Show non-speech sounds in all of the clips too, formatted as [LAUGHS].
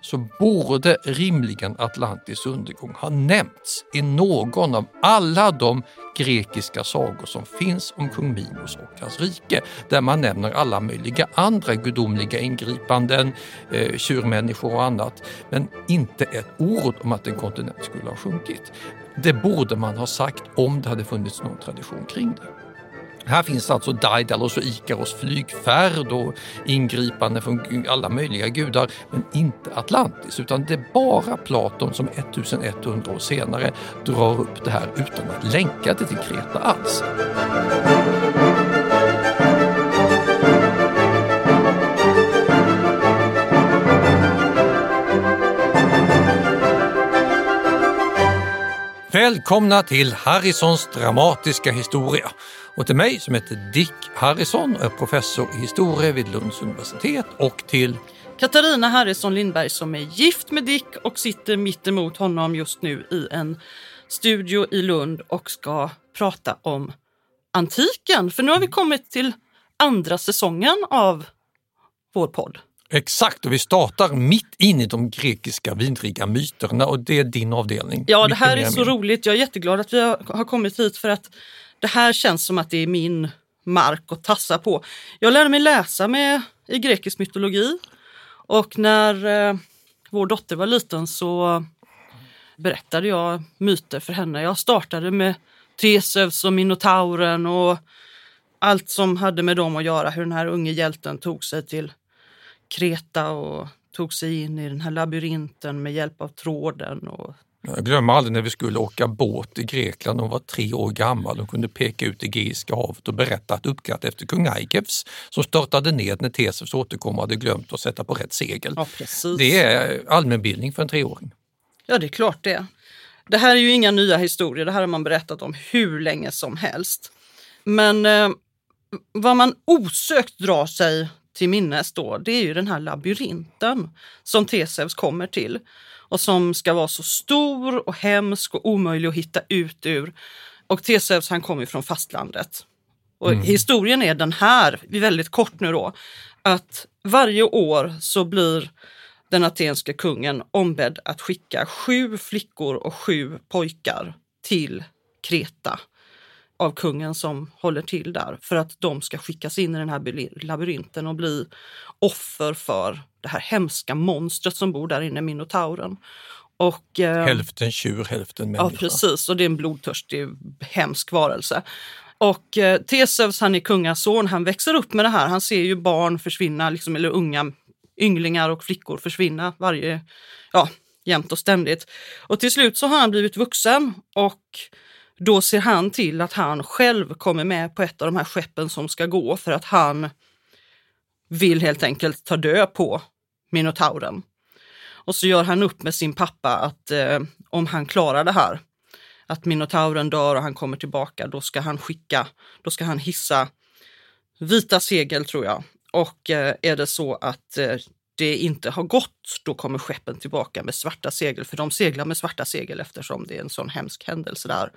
så borde rimligen Atlantis undergång ha nämnts i någon av alla de grekiska sagor som finns om kung Minos och hans rike, där man nämner alla möjliga andra gudomliga ingripanden, eh, tjurmänniskor och annat, men inte ett ord om att en kontinent skulle ha sjunkit. Det borde man ha sagt om det hade funnits någon tradition kring det. Här finns alltså Daidalos och Ikaros flygfärd och ingripande från alla möjliga gudar, men inte Atlantis, utan det är bara Platon som 1100 år senare drar upp det här utan att länka det till Kreta alls. Välkomna till Harrisons dramatiska historia och till mig som heter Dick Harrison och är professor i historia vid Lunds universitet och till Katarina Harrison Lindberg som är gift med Dick och sitter mitt emot honom just nu i en studio i Lund och ska prata om antiken. För nu har vi kommit till andra säsongen av vår podd. Exakt, och vi startar mitt in i de grekiska vidriga myterna och det är din avdelning. Ja, det här är så roligt. Jag är jätteglad att vi har kommit hit för att det här känns som att det är min mark att tassa på. Jag lärde mig läsa med, i grekisk mytologi och när eh, vår dotter var liten så berättade jag myter för henne. Jag startade med Theseus och Minotauren och allt som hade med dem att göra, hur den här unge hjälten tog sig till Kreta och tog sig in i den här labyrinten med hjälp av tråden och jag glömmer aldrig när vi skulle åka båt i Grekland. Hon var tre år gammal. Hon kunde peka ut Egeiska havet och berätta att uppkatt efter kung Aikevs som störtade ned när Theseus återkom och hade glömt att sätta på rätt segel. Ja, det är allmänbildning för en treåring. Ja, det är klart det. Det här är ju inga nya historier. Det här har man berättat om hur länge som helst. Men eh, vad man osökt drar sig till minnes då, det är ju den här labyrinten som Theseus kommer till och som ska vara så stor och hemsk och omöjlig att hitta ut ur. Och Theseus han kommer från fastlandet. Och mm. Historien är den här, väldigt kort nu då, att varje år så blir den atenska kungen ombedd att skicka sju flickor och sju pojkar till Kreta av kungen som håller till där för att de ska skickas in i den här labyrinten och bli offer för det här hemska monstret som bor där inne, minotauren. Och, eh, hälften tjur, hälften människa. Ja, precis. Och det är en blodtörstig, hemsk varelse. Och eh, Theseus, han är kungason, han växer upp med det här. Han ser ju barn försvinna, liksom, eller unga ynglingar och flickor försvinna varje, ja, jämt och ständigt. Och till slut så har han blivit vuxen och då ser han till att han själv kommer med på ett av de här skeppen som ska gå för att han vill helt enkelt ta död på minotauren. Och så gör han upp med sin pappa att eh, om han klarar det här, att minotauren dör och han kommer tillbaka, då ska han skicka, då ska han hissa vita segel tror jag. Och eh, är det så att eh, det inte har gått, då kommer skeppen tillbaka med svarta segel, för de seglar med svarta segel eftersom det är en sån hemsk händelse där.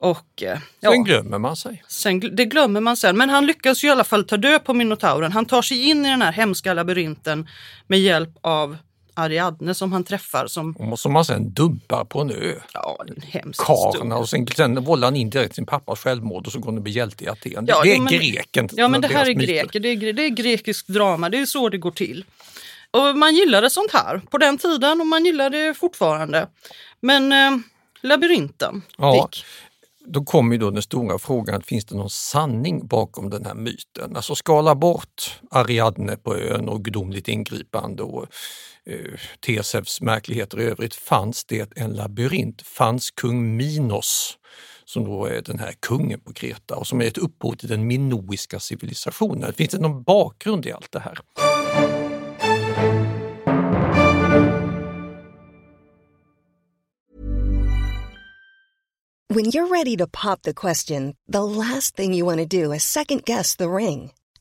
Och, eh, ja, sen glömmer man sig. Sen, det glömmer man sen, men han lyckas ju i alla fall ta död på minotauren. Han tar sig in i den här hemska labyrinten med hjälp av Ariadne som han träffar. Som, som man sen dumpar på en ö. Ja, en hemsk Karna, och sen, sen vållar han indirekt sin pappas självmord och så går han och blir hjälte i Aten. Ja, det är men, greken. Ja, men det här är greker. Det är, det är grekisk drama. Det är så det går till. Och man gillade sånt här på den tiden och man gillar det fortfarande. Men eh, labyrinten, ja, Dick då kommer ju då den stora frågan, finns det någon sanning bakom den här myten? Alltså skala bort Ariadne på ön och gudomligt ingripande och eh, Tesevs märkligheter i övrigt fanns det en labyrint. Fanns kung Minos som då är den här kungen på Kreta och som är ett upphov till den minoiska civilisationen. Finns det någon bakgrund i allt det här? When you're ready to pop the question, the last thing you want to do is second guess the ring.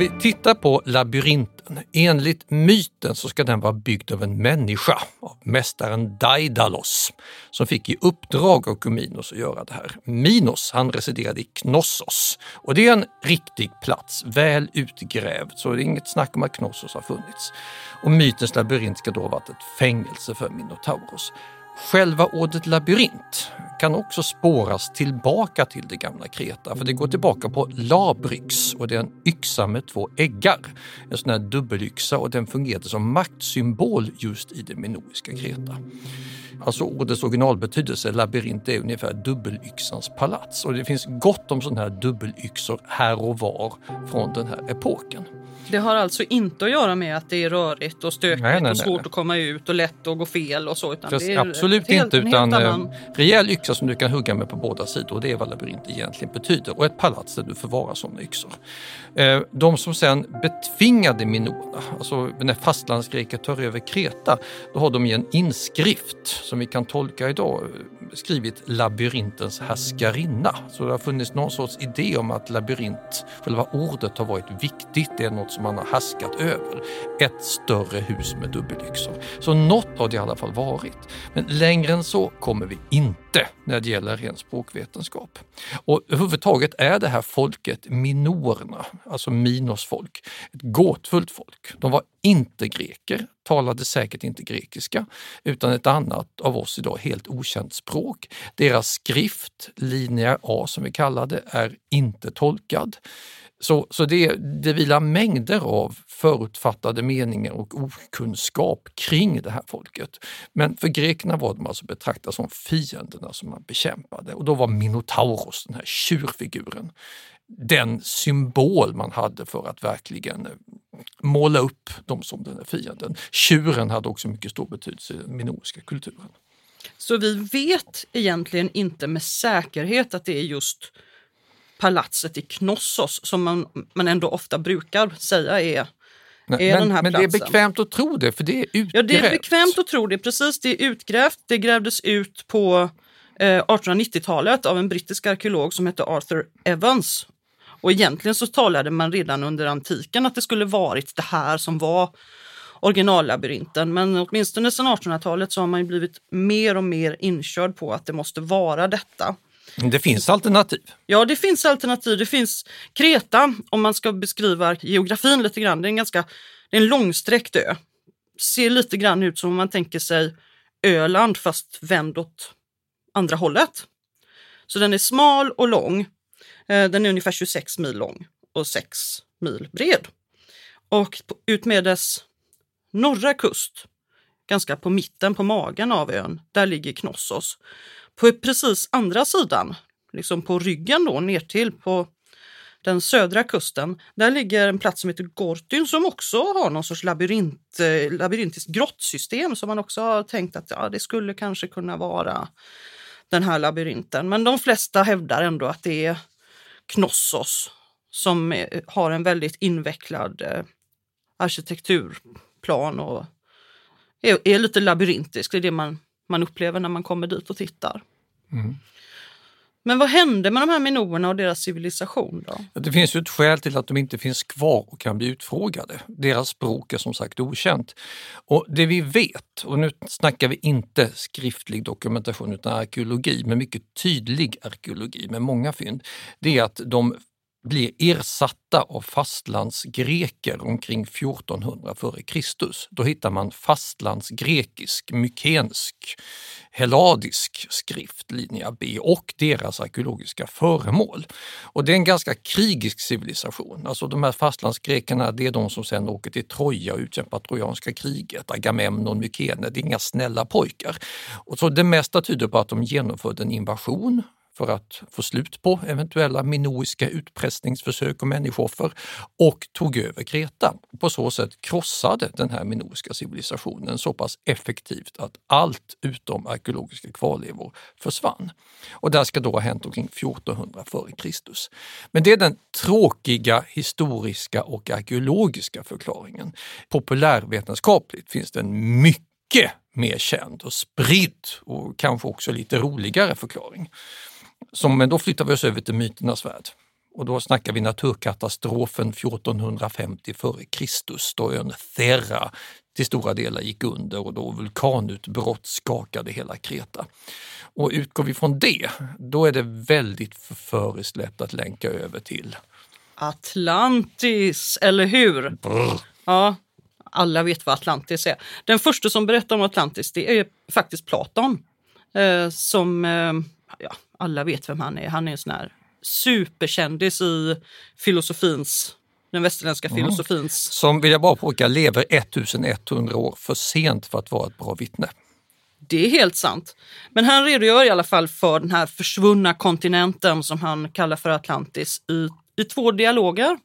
Vi tittar på labyrinten. Enligt myten så ska den vara byggd av en människa, av mästaren Daidalos, som fick i uppdrag av Kuminos att göra det här. Minos, han residerade i Knossos och det är en riktig plats, väl utgrävd, så det är inget snack om att Knossos har funnits. Och mytens labyrint ska då ha varit ett fängelse för Minotauros. Själva ordet labyrint kan också spåras tillbaka till det gamla Kreta, för det går tillbaka på labryx och det är en yxa med två äggar. En sån här dubbelyxa och den fungerade som maktsymbol just i det minoiska Kreta. Alltså ordets originalbetydelse, labyrint, är ungefär dubbelyxans palats och det finns gott om sådana här dubbelyxor här och var från den här epoken. Det har alltså inte att göra med att det är rörigt och stökigt Nej, nej, och svårt nej. att komma ut och lätt att gå fel och så. Utan det är absolut helt- inte, en utan annan- eh, rejäl yxa som du kan hugga med på båda sidor. Och det är vad labyrint egentligen betyder. Och ett palats där du förvarar sådana yxor. Eh, de som sen betvingade Minona, alltså när fastlandsgreker tar över Kreta, då har de i en inskrift som vi kan tolka idag skrivit labyrintens härskarinna. Så det har funnits någon sorts idé om att labyrint, själva ordet har varit viktigt, det är något som man har härskat över. Ett större hus med dubbelyxor. Så något har det i alla fall varit. Men längre än så kommer vi inte när det gäller ren språkvetenskap. Och överhuvudtaget är det här folket minorerna, alltså Minos folk, ett gåtfullt folk. De var inte greker, talade säkert inte grekiska, utan ett annat av oss idag helt okänt språk. Deras skrift, linje A som vi kallar det, är inte tolkad. Så, så det, det vilar mängder av förutfattade meningar och okunskap kring det här folket. Men för grekerna var de alltså betraktade som fienderna som man bekämpade och då var Minotauros, den här tjurfiguren, den symbol man hade för att verkligen eh, måla upp dem som den här fienden. Tjuren hade också mycket stor betydelse i den minoiska kulturen. Så vi vet egentligen inte med säkerhet att det är just palatset i Knossos som man, man ändå ofta brukar säga är, Nej, är men den här men det är bekvämt att tro det, för det är utgrävt. Ja, det är bekvämt att tro det. Precis, det är utgrävt. Det grävdes ut på eh, 1890-talet av en brittisk arkeolog som hette Arthur Evans. Och egentligen så talade man redan under antiken att det skulle varit det här som var originallabyrinten. Men åtminstone sedan 1800-talet så har man blivit mer och mer inkörd på att det måste vara detta. Det finns alternativ. Ja, det finns alternativ. Det finns Kreta, om man ska beskriva geografin lite grann. Det är en ganska det är en långsträckt ö. Ser lite grann ut som om man tänker sig Öland fast vänd åt andra hållet. Så den är smal och lång. Eh, den är ungefär 26 mil lång och 6 mil bred. Och utmed dess norra kust, ganska på mitten på magen av ön, där ligger Knossos. På precis andra sidan, liksom på ryggen då ner till på den södra kusten, där ligger en plats som heter Gortyn som också har någon sorts labyrint, eh, labyrintiskt grottsystem som man också har tänkt att ja, det skulle kanske kunna vara den här labyrinten. Men de flesta hävdar ändå att det är Knossos som eh, har en väldigt invecklad eh, arkitekturplan och är, är lite labyrintisk. Det är det man, man upplever när man kommer dit och tittar. Mm. Men vad hände med de här minoerna och deras civilisation då? Det finns ju ett skäl till att de inte finns kvar och kan bli utfrågade. Deras språk är som sagt okänt. Och det vi vet, och nu snackar vi inte skriftlig dokumentation utan arkeologi, men mycket tydlig arkeologi med många fynd, det är att de blir ersatta av fastlandsgreker omkring 1400 f.Kr. Då hittar man fastlandsgrekisk, mykensk, helladisk skrift, linja B, och deras arkeologiska föremål. Och det är en ganska krigisk civilisation. Alltså de här fastlandsgrekerna, det är de som sen åker till Troja och utkämpar trojanska kriget. Agamemnon, Mykene, det är inga snälla pojkar. Och så det mesta tyder på att de genomförde en invasion för att få slut på eventuella minoiska utpressningsförsök och människooffer och tog över Kreta. På så sätt krossade den här minoiska civilisationen så pass effektivt att allt utom arkeologiska kvarlevor försvann. Och det ska då ha hänt omkring 1400 f.Kr. Men det är den tråkiga historiska och arkeologiska förklaringen. Populärvetenskapligt finns det en mycket mer känd och spridd och kanske också lite roligare förklaring. Som, men då flyttar vi oss över till myternas värld. Och då snackar vi naturkatastrofen 1450 f.Kr. då ön Thera till stora delar gick under och då vulkanutbrott skakade hela Kreta. Och utgår vi från det, då är det väldigt förföriskt lätt att länka över till Atlantis, eller hur? Brr. Ja, alla vet vad Atlantis är. Den första som berättar om Atlantis det är faktiskt Platon. Eh, som, eh, ja, alla vet vem han är. Han är en sån här superkändis i filosofins, den västerländska filosofins... Som, vill jag bara påpeka, lever 1100 år för sent för att vara ett bra vittne. Det är helt sant. Men han redogör i alla fall för den här försvunna kontinenten som han kallar för Atlantis i, i två dialoger.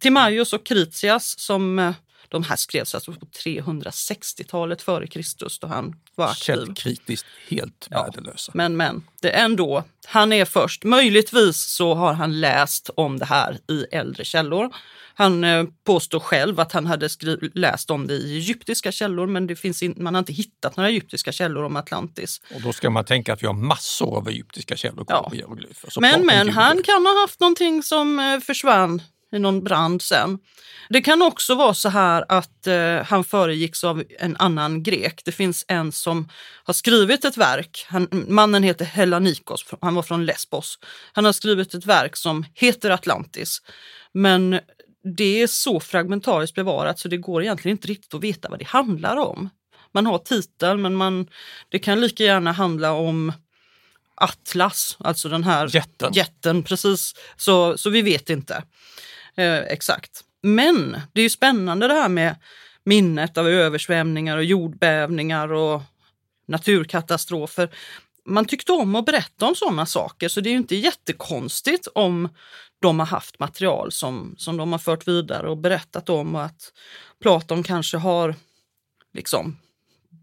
Timaios och Kritias som eh, de här skrevs alltså på 360-talet före Kristus då han var aktiv. Källkritiskt helt Ja. värdelösa. Men men, det är ändå, han är först. Möjligtvis så har han läst om det här i äldre källor. Han eh, påstår själv att han hade läst om det i egyptiska källor men det finns in, man har inte hittat några egyptiska källor om Atlantis. Och då ska man tänka att vi har massor av egyptiska källor kvar Ja. på hieroglyfer. Men men, han kan ha haft någonting som eh, försvann i någon brand sen. Det kan också vara så här att eh, han föregicks av en annan grek. Det finns en som har skrivit ett verk. Han, mannen heter Hellanikos, han var från Lesbos. Han har skrivit ett verk som heter Atlantis. Men det är så fragmentariskt bevarat så det går egentligen inte riktigt att veta vad det handlar om. Man har titeln men man, det kan lika gärna handla om Atlas, alltså den här Jätten. jätten precis. Så, så vi vet inte eh, exakt. Men det är ju spännande det här med minnet av översvämningar och jordbävningar och naturkatastrofer. Man tyckte om att berätta om sådana saker så det är ju inte jättekonstigt om de har haft material som, som de har fört vidare och berättat om och att Platon kanske har liksom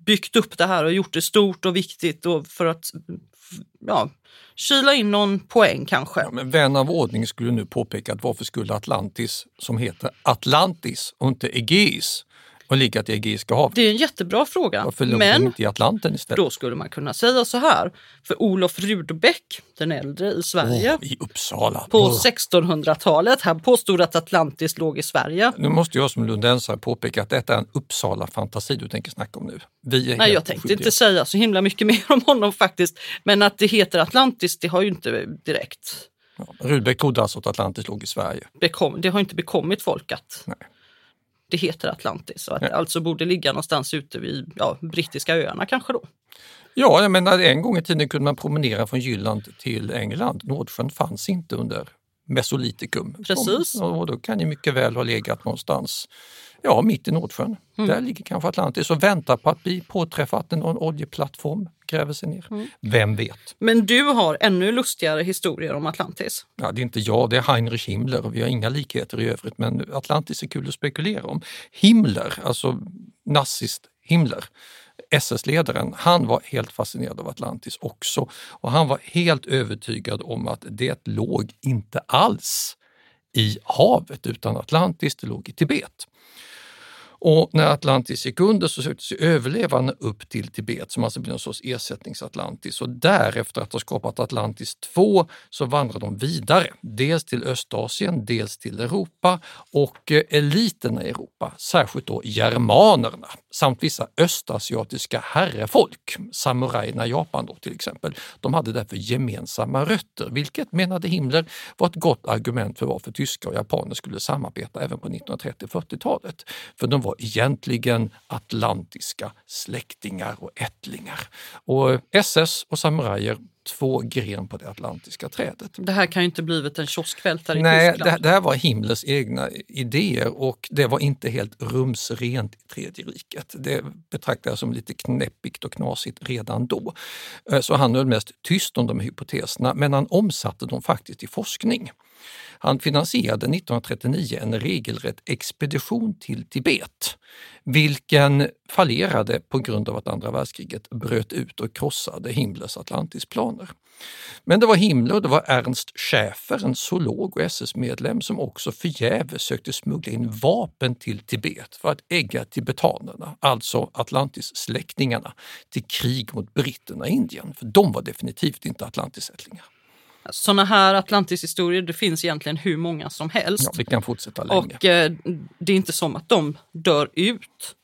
byggt upp det här och gjort det stort och viktigt och för att ja, kyla in någon poäng kanske. Ja, men vän av ordning skulle nu påpeka att varför skulle Atlantis, som heter Atlantis och inte Egeis, och ligga till Egeiska havet? Det är en jättebra fråga. Varför låg Men inte i Atlanten istället? då skulle man kunna säga så här. För Olof Rudbeck, den äldre i Sverige, Åh, I Uppsala. på Åh. 1600-talet, han påstod att Atlantis låg i Sverige. Nu måste jag som lundensare påpeka att detta är en Uppsala-fantasi du tänker snacka om nu. Vi är Nej, jag tänkte inte säga så himla mycket [LAUGHS] mer om honom faktiskt. Men att det heter Atlantis, det har ju inte direkt Ja, Rudbeck trodde alltså att Atlantis låg i Sverige. bekom, det har inte bekommit folk att Nej. Det heter Atlantis och att Nej. det alltså borde ligga någonstans ute vid ja, brittiska öarna kanske då. Ja, jag menar en gång i tiden kunde man promenera från Jylland till England. Nordsjön fanns inte under Mesolitikum. Precis. Och då kan ju mycket väl ha legat någonstans ja, mitt i Nordsjön. Mm. Där ligger kanske Atlantis och väntar på att bli påträffat när någon oljeplattform gräver sig ner. Mm. Vem vet? Men du har ännu lustigare historier om Atlantis. Ja, det är inte jag, det är Heinrich Himmler och vi har inga likheter i övrigt men Atlantis är kul att spekulera om. Himmler, alltså nazist Himmler, SS-ledaren, han var helt fascinerad av Atlantis också och han var helt övertygad om att det låg inte alls i havet utan Atlantis, det låg i Tibet. Och när Atlantis gick under så sökte sig överlevarna upp till Tibet som alltså blir någon sorts ersättningsatlantis. Och därefter att ha skapat Atlantis 2 så vandrar de vidare, dels till Östasien, dels till Europa och eh, eliterna i Europa, särskilt då germanerna samt vissa östasiatiska herrefolk, samurajerna i Japan då till exempel, de hade därför gemensamma rötter, vilket menade Himmler var ett gott argument för varför tyskar och japaner skulle samarbeta även på 1930-40-talet. För de var egentligen atlantiska släktingar och ättlingar. Och SS och samurajer två gren på det atlantiska trädet. Det här kan ju inte blivit en kioskvältare i Nej, Tyskland. det, det här var Himmlers egna idéer och det var inte helt rumsrent i Tredje riket. Det betraktar jag som lite knäppigt och knasigt redan då. Eh, Så han höll mest tyst om de hypoteserna, men han omsatte dem faktiskt i forskning. Han finansierade 1939 en regelrätt expedition till Tibet, vilken fallerade på grund av att andra världskriget bröt ut och krossade Himmlers Atlantisplaner. Men det var Himmler och det var Ernst Schäfer, en zoolog och SS-medlem som också förgäves sökte smuggla in vapen till Tibet för att ägga tibetanerna, alltså Atlantis-släktingarna, till krig mot britterna i Indien. För de var definitivt inte Atlantisättlingar. Sådana här Atlantis-historier, det finns egentligen hur många som helst. Ja, vi kan fortsätta länge. Och eh, det är inte som att de dör ut.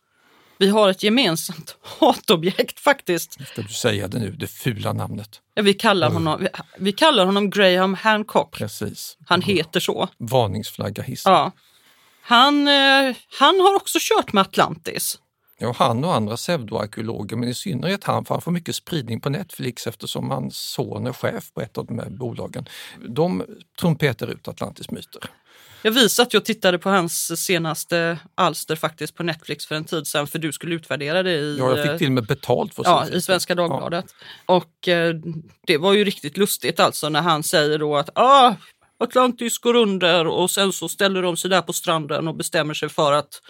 Vi har ett gemensamt [LAUGHS] hatobjekt faktiskt. Ska du säga det nu, det fula namnet? Ja, Vi kallar honom, vi, vi kallar honom Graham Hancock. Precis. Han heter så. Varningsflagga hissad. Ja. Han, eh, han har också kört med Atlantis. Ja, han och andra pseudoarkeologer, men i synnerhet han, för han får mycket spridning på Netflix eftersom hans son är chef på ett av de här bolagen. De trumpetar ut Atlantis-myter. Jag visade att jag tittade på hans senaste alster faktiskt på Netflix för en tid sedan för du skulle utvärdera det i, Ja, jag fick till och med betalt för ja, i Svenska Dagbladet. Och eh, det var ju riktigt lustigt alltså när han säger då att ah, Atlantis går under och sen så ställer de sig där på stranden och bestämmer sig för att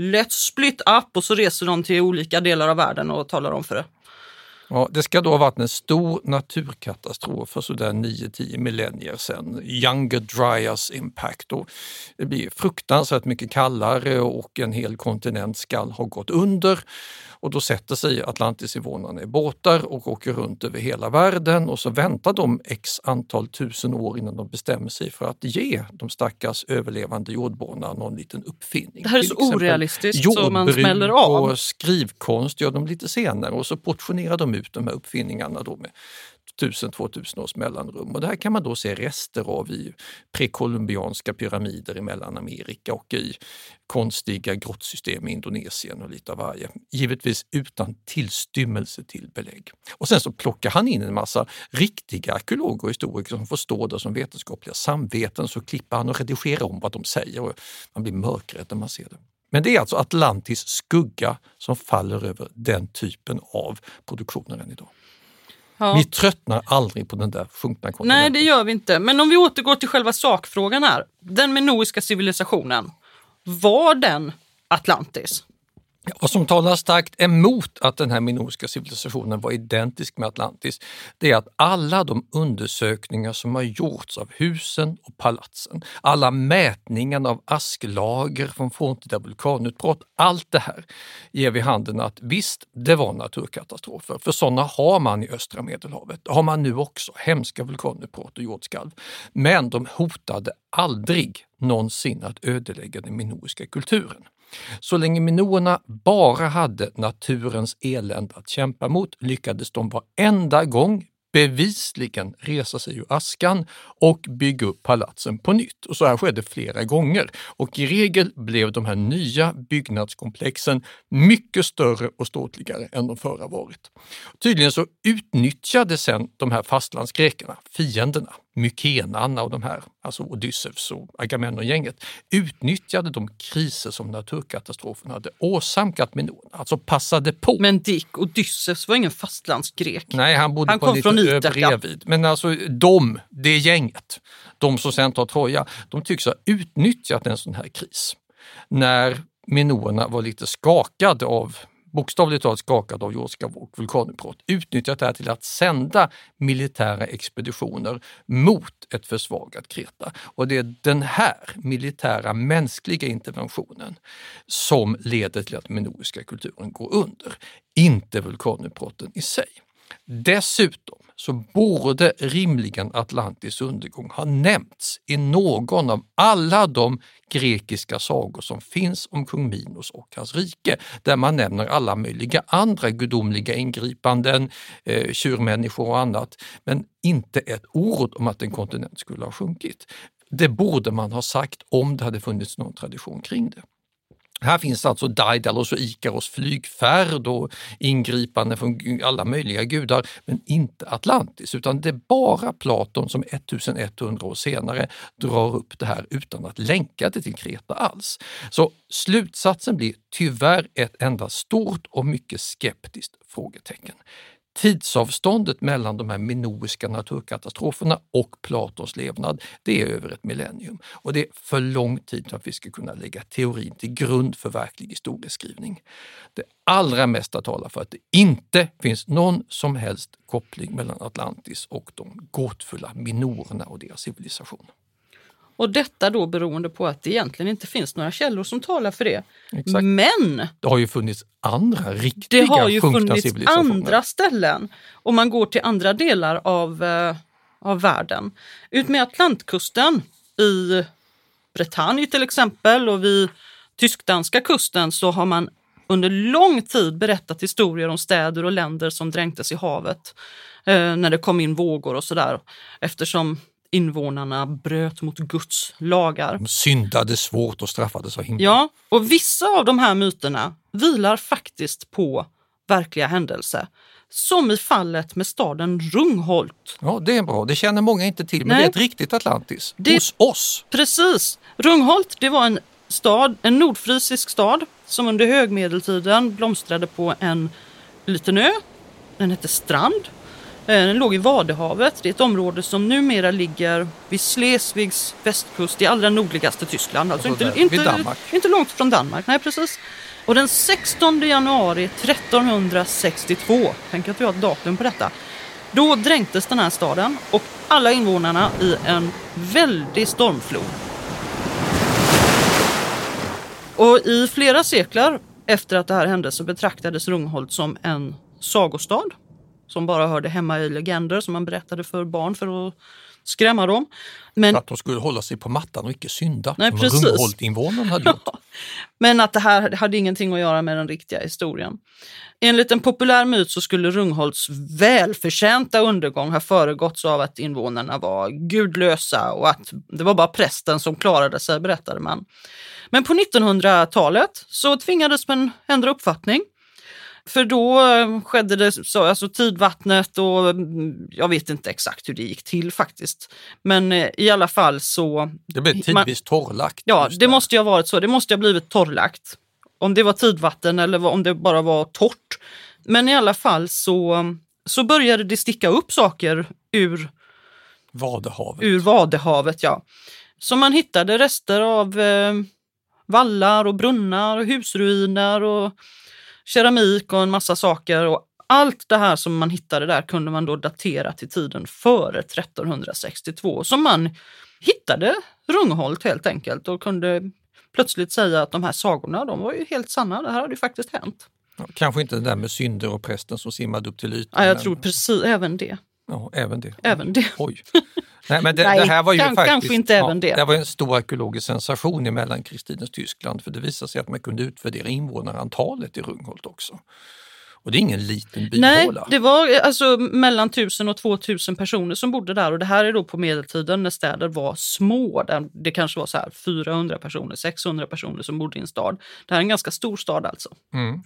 Let's split up och så reser de till olika delar av världen och talar om för det. Ja, det ska då ha varit en stor naturkatastrof för sådär 9-10 millennier sedan. Younger Dryas Impact. Och det blir fruktansvärt mycket kallare och en hel kontinent skall ha gått under. Och då sätter sig Atlantisinvånarna i båtar och åker runt över hela världen och så väntar de x antal tusen år innan de bestämmer sig för att ge de stackars överlevande jordborna någon liten uppfinning. Det här är så orealistiskt så man smäller av. och skrivkonst gör de lite senare och så portionerar de ut de här uppfinningarna då med 1000-2000 års mellanrum. Och det här kan man då se rester av i prekolumbianska pyramider i Mellanamerika och i konstiga grottsystem i Indonesien och lite av varje. Givetvis utan tillstymmelse till belägg. Och sen så plockar han in en massa riktiga arkeologer och historiker som får stå där som vetenskapliga samveten så klipper han och redigerar om vad de säger och man blir mörkrädd när man ser det. Men det är alltså Atlantis skugga som faller över den typen av produktioner än idag. Ja. Vi tröttnar aldrig på den där sjunkna kontinenten. Nej, det gör vi inte. Men om vi återgår till själva sakfrågan här. Den minoiska civilisationen, var den Atlantis? Vad som talar starkt emot att den här minoiska civilisationen var identisk med Atlantis, det är att alla de undersökningar som har gjorts av husen och palatsen, alla mätningarna av asklager från forntida vulkanutbrott, allt det här ger vid handen att visst, det var naturkatastrofer, för sådana har man i östra medelhavet. Det har man nu också, hemska vulkanutbrott och jordskalv. Men de hotade aldrig någonsin att ödelägga den minoiska kulturen. Så länge minoerna bara hade naturens elände att kämpa mot lyckades de varenda gång bevisligen resa sig ur askan och bygga upp palatsen på nytt. Och så här skedde flera gånger. Och i regel blev de här nya byggnadskomplexen mycket större och ståtligare än de förra varit. Tydligen så utnyttjade sen de här fastlandsgrekerna, fienderna, mykenarna och de här, alltså Odysseus och Agamemnon-gänget, utnyttjade de kriser som naturkatastrofen hade åsamkat Minonerna, alltså passade på. Men Dick, Odysseus var ingen fastlandsgrek. Nej, han bodde Han på kom en liten ö bredvid. Men alltså de, det gänget, de som sen tar Troja, de tycks ha utnyttjat en sån här kris. När minoerna var lite skakade av bokstavligt talat skakad av jordiska och vulkanutbrott, utnyttjat det här till att sända militära expeditioner mot ett försvagat Kreta. Och det är den här militära mänskliga interventionen som leder till att den minoiska kulturen går under, inte vulkanutbrotten i sig. Dessutom så borde rimligen Atlantis undergång ha nämnts i någon av alla de grekiska sagor som finns om kung Minos och hans rike, där man nämner alla möjliga andra gudomliga ingripanden, eh, tjurmänniskor och annat, men inte ett ord om att en kontinent skulle ha sjunkit. Det borde man ha sagt om det hade funnits någon tradition kring det. Här finns alltså Daidalos och Ikaros flygfärd och ingripanden från alla möjliga gudar, men inte Atlantis, utan det är bara Platon som 1100 år senare drar upp det här utan att länka det till Kreta alls. Så slutsatsen blir tyvärr ett enda stort och mycket skeptiskt frågetecken. Tidsavståndet mellan de här minoiska naturkatastroferna och Platons levnad, det är över ett millennium. Och det är för lång tid för att vi ska kunna lägga teorin till grund för verklig historieskrivning. Det allra mesta talar för att det inte finns någon som helst koppling mellan Atlantis och de gåtfulla minorerna och deras civilisation. Och detta då beroende på att det egentligen inte finns några källor som talar för det. Exakt. Men Det har ju funnits andra riktiga det har ju funnits andra ställen. Om man går till andra delar av, eh, av världen. Ut med Atlantkusten i Bretagne till exempel och vid tysk-danska kusten så har man under lång tid berättat historier om städer och länder som dränktes i havet eh, när det kom in vågor och sådär. Eftersom invånarna bröt mot Guds lagar. De syndade svårt och straffades av himlen. Ja, och vissa av de här myterna vilar faktiskt på verkliga händelser. Som i fallet med staden Rungholt. Ja, det är bra. Det känner många inte till, men Nej. det är ett riktigt Atlantis. Det- Hos oss. Precis. Rungholt det var en stad, en nordfrisisk stad som under högmedeltiden blomstrade på en liten ö. Den hette Strand. Eh, Den låg i Vadehavet. Det är ett område som numera ligger vid Schleswigs västkust i allra nordligaste Tyskland. Alltså Alltså inte, där, inte, inte långt från Danmark. Nej, precis. Och den 16 januari 1362, tänk att vi har ett datum på detta, då dränktes den här staden och alla invånarna i en väldig stormflod. Och i flera sekler efter att det här hände så betraktades Rungholt som en sagostad som bara hörde hemma i legender som man berättade för barn för att skrämma dem. Men, För att de skulle hålla sig på mattan och icke synda. Nej, som. Rungholt-invånarna hade gjort. men att det här hade ingenting att göra med den riktiga historien. Enligt en populär myt så skulle Rungholts välförtjänta undergång ha föregåtts av att invånarna var gudlösa och att det var bara prästen som klarade sig, berättade man. Men på 1900-talet så tvingades man ändra uppfattning. För då eh, skedde det så, alltså tidvattnet och mm, jag vet inte exakt hur det gick till faktiskt. Men eh, i alla fall så... Det blev tidvis torrlagt. Ja, det där. måste ju ha varit så. Det måste ha blivit torrlagt. Om det var tidvatten eller om det bara var torrt. Men i alla fall så, så började det sticka upp saker ur, Vadehavet. ur Vadehavet. Ja. Så man hittade rester av eh, vallar och brunnar och husruiner och keramik och en massa saker. Och allt det här som man hittade där kunde man då datera till tiden före 1362. Så man hittade Rungholt helt enkelt och kunde plötsligt säga att de här sagorna de var ju helt sanna. Det här hade ju faktiskt hänt. Kanske inte det där med synder och prästen som simmade upp till ytan. Ja, jag men- tror precis även det. Ja, även det. Även det. Oj. Nej, men det, Nej, det här var ju kan- faktiskt, kanske inte även det. Det var en stor arkeologisk sensation i mellankristtidens Tyskland för det visade sig att man kunde utvärdera invånarantalet i Rungholt också. Och det är ingen liten Nej, byhåla. det var alltså mellan 1000 och 2000 personer som bodde där och det här är då på medeltiden när städer var små. Det kanske var så här 400 personer, 600 personer som bodde i en stad. Det här är en ganska stor stad alltså. Mm.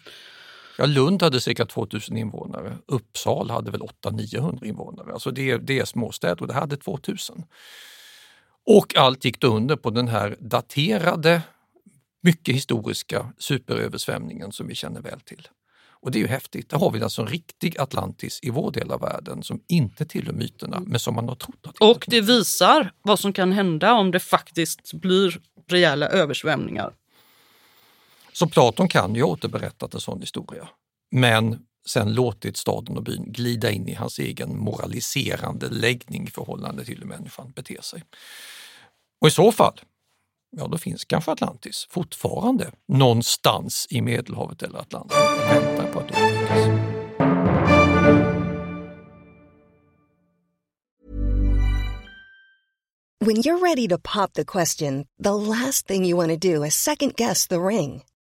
Ja, Lund hade cirka 2000 invånare. Uppsala hade väl 800-900 invånare. Alltså det, det är småstäder och det hade 2000. Och allt gick då under på den här daterade, mycket historiska superöversvämningen som vi känner väl till. Och det är ju häftigt. Där har vi alltså en riktig Atlantis i vår del av världen som inte tillhör myterna, men som man har trott att Och det visar vad som kan hända om det faktiskt blir rejäla översvämningar. Så Platon kan ju ha återberättat en sån historia, men sen låtit staden och byn glida in i hans egen moraliserande läggning i förhållande till hur människan beter sig. Och i så fall, ja då finns kanske Atlantis fortfarande någonstans i Medelhavet eller Atlanten och väntar på att upptäckas. When you're ready to pop the question, the last thing you want to do is second guess the ring.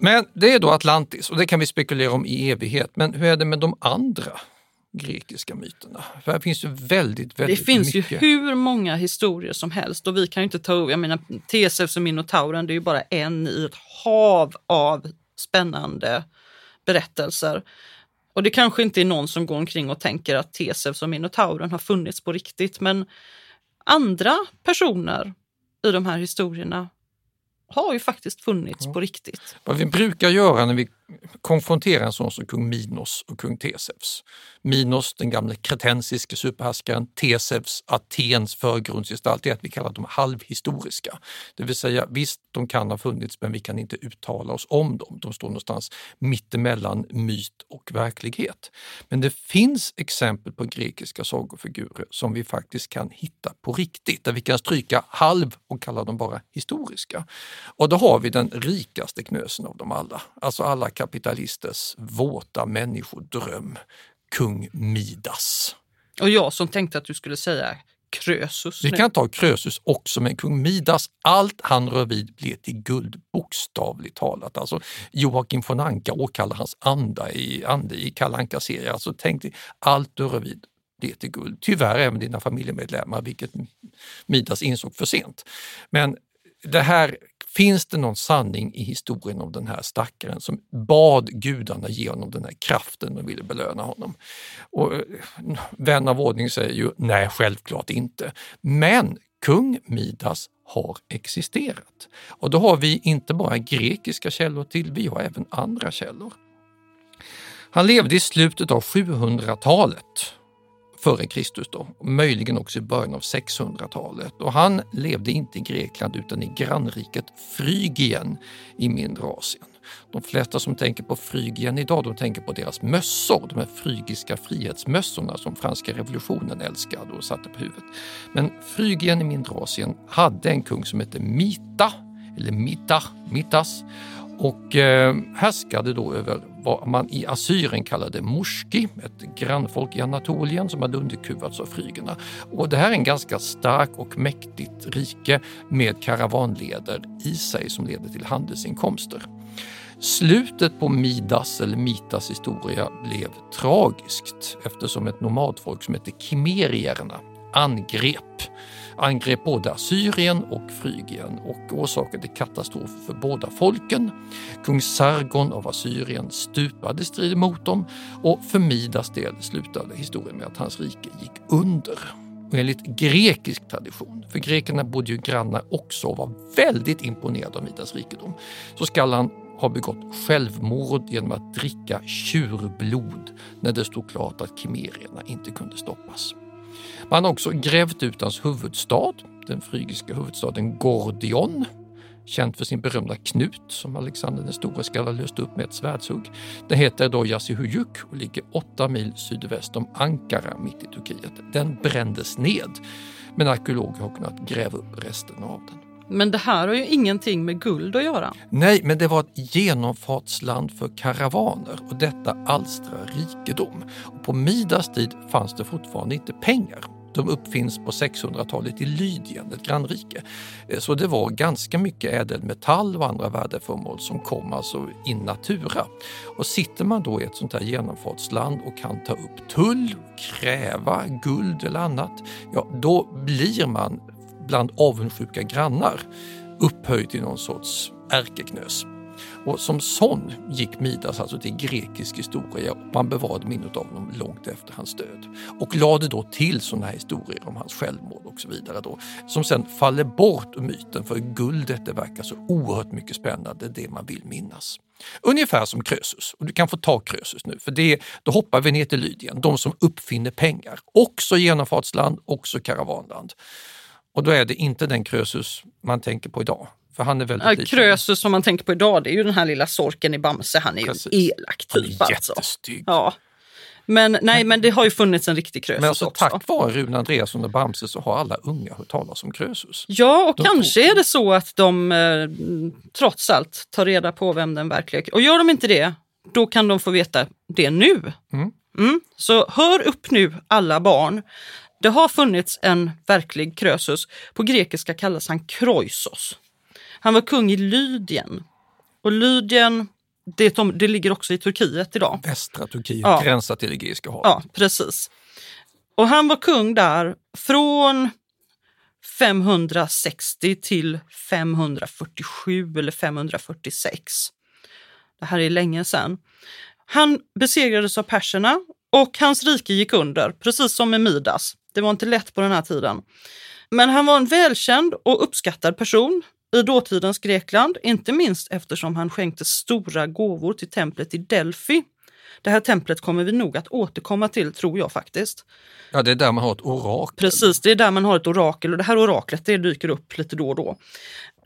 Men det är då Atlantis och det kan vi spekulera om i evighet. Men hur är det med de andra grekiska myterna? För här finns ju väldigt, väldigt Det finns mycket. ju hur många historier som helst och vi kan ju inte ta upp, jag menar Teseus och Minotauren, det är ju bara en i ett hav av spännande berättelser. Och det kanske inte är någon som går omkring och tänker att Teseus och Minotauren har funnits på riktigt, men andra personer i de här historierna har ju faktiskt funnits på riktigt. Vad vi brukar göra när vi konfrontera en sån som kung Minos och kung Tesevs. Minos, den gamle kretensiske superhärskaren, Tesevs, Atens förgrundsgestalt, det är att vi kallar dem halvhistoriska. Det vill säga visst, de kan ha funnits men vi kan inte uttala oss om dem. De står någonstans mittemellan myt och verklighet. Men det finns exempel på grekiska sagofigurer som vi faktiskt kan hitta på riktigt, där vi kan stryka halv och kalla dem bara historiska. Och då har vi den rikaste knösen av dem alla, alltså alla kapitalisters våta människodröm, kung Midas. Och jag som tänkte att du skulle säga Krösus. Vi nu. kan ta Krösus också, men kung Midas, allt han rör vid blir till guld, bokstavligt talat. Alltså, Joakim von Anka åkallar hans anda i, ande i Kalle Anka-serien. Alltså, tänk dig, allt du rör vid blir till guld. Tyvärr även dina familjemedlemmar, vilket Midas insåg för sent. Men det här, finns det någon sanning i historien om den här stackaren som bad gudarna ge honom den här kraften och ville belöna honom? Och eh, vän av ordning säger ju nej, självklart inte. Men kung Midas har existerat. Och då har vi inte bara grekiska källor till, vi har även andra källor. Han levde i slutet av 700-talet före Kristus då, möjligen också i början av 600-talet. Och han levde inte i Grekland utan i grannriket Frygien i mindre Asien. De flesta som tänker på Frygien idag, de tänker på deras mössor, de här frygiska frihetsmössorna som franska revolutionen älskade och satte på huvudet. Men Frygien i mindre Asien hade en kung som hette Mita, eller Mita, Mitas, och eh, härskade då över vad man i Assyrien kallade Morski, ett grannfolk i Anatolien som hade underkuvats av frygerna. Och det här är en ganska stark och mäktigt rike med karavanleder i sig som leder till handelsinkomster. Slutet på Midas eller Mitas historia blev tragiskt eftersom ett nomadfolk som hette kimerierna angrep angrep både Assyrien och Frygien och orsakade katastrof för båda folken. Kung Sargon av Assyrien stupade i strid mot dem och för Midas del slutade historien med att hans rike gick under. Och enligt grekisk tradition, för grekerna bodde ju grannar också och var väldigt imponerade av Midas rikedom, så skall han ha begått självmord genom att dricka tjurblod när det stod klart att kimerierna inte kunde stoppas. Man har också grävt ut hans huvudstad, den frygiska huvudstaden Gordion, känd för sin berömda knut som Alexander den store ska ha löst upp med ett svärdshugg. Den heter då Yassihuyuk och ligger åtta mil sydväst om Ankara mitt i Turkiet. Den brändes ned, men arkeologer har kunnat gräva upp resten av den. Men det här har ju ingenting med guld att göra. Nej, men det var ett genomfartsland för karavaner och detta alstrar rikedom. Och på Midas tid fanns det fortfarande inte pengar. De uppfinns på 600-talet i Lydien, ett grannrike. Eh, så det var ganska mycket ädelmetall och andra värdeföremål som kom alltså in natura. Och sitter man då i ett sånt här genomfartsland och kan ta upp tull, kräva guld eller annat, ja då blir man bland avundsjuka grannar upphöjd till någon sorts ärkeknös. Och som sån gick Midas alltså till grekisk historia och man bevarade minnet av honom långt efter hans död. Och lade då till sådana här historier om hans självmord och så vidare då, som sen faller bort ur myten för guldet det verkar så oerhört mycket spännande, det man vill minnas. Ungefär som Krösus, och du kan få ta Krösus nu, för det, då hoppar vi ner till Lydien, de som uppfinner pengar. Också genomfartsland, också karavanland. Och då är det inte den Krösus man tänker på idag. För han är väldigt ja, Krösus som man tänker på idag, det är ju den här lilla sorken i Bamse. Han är Precis. ju elak typ. Han är alltså. jättestygg. Ja. Men nej, men det har ju funnits en riktig Krösus men alltså, också. Tack vare Rune Andreasson och Bamse så har alla unga hört talas om Krösus. Ja, och de kanske tror... är det så att de eh, trots allt tar reda på vem den verkliga Och gör de inte det, då kan de få veta det nu. Mm. Mm. Så hör upp nu alla barn. Det har funnits en verklig Krösus. På grekiska kallas han Kroisos. Han var kung i Lydien. Och Lydien, det, det ligger också i Turkiet idag. Västra Turkiet, ja. gränsar till Egeiska havet. Ja, precis. Och han var kung där från 560 till 547 eller 546. Det här är länge sedan. Han besegrades av perserna och hans rike gick under, precis som med Midas. Det var inte lätt på den här tiden. Men han var en välkänd och uppskattad person i dåtidens Grekland, inte minst eftersom han skänkte stora gåvor till templet i Delphi. Det här templet kommer vi nog att återkomma till, tror jag faktiskt. Ja, det är där man har ett orakel. Precis, det är där man har ett orakel och det här oraklet det dyker upp lite då och då.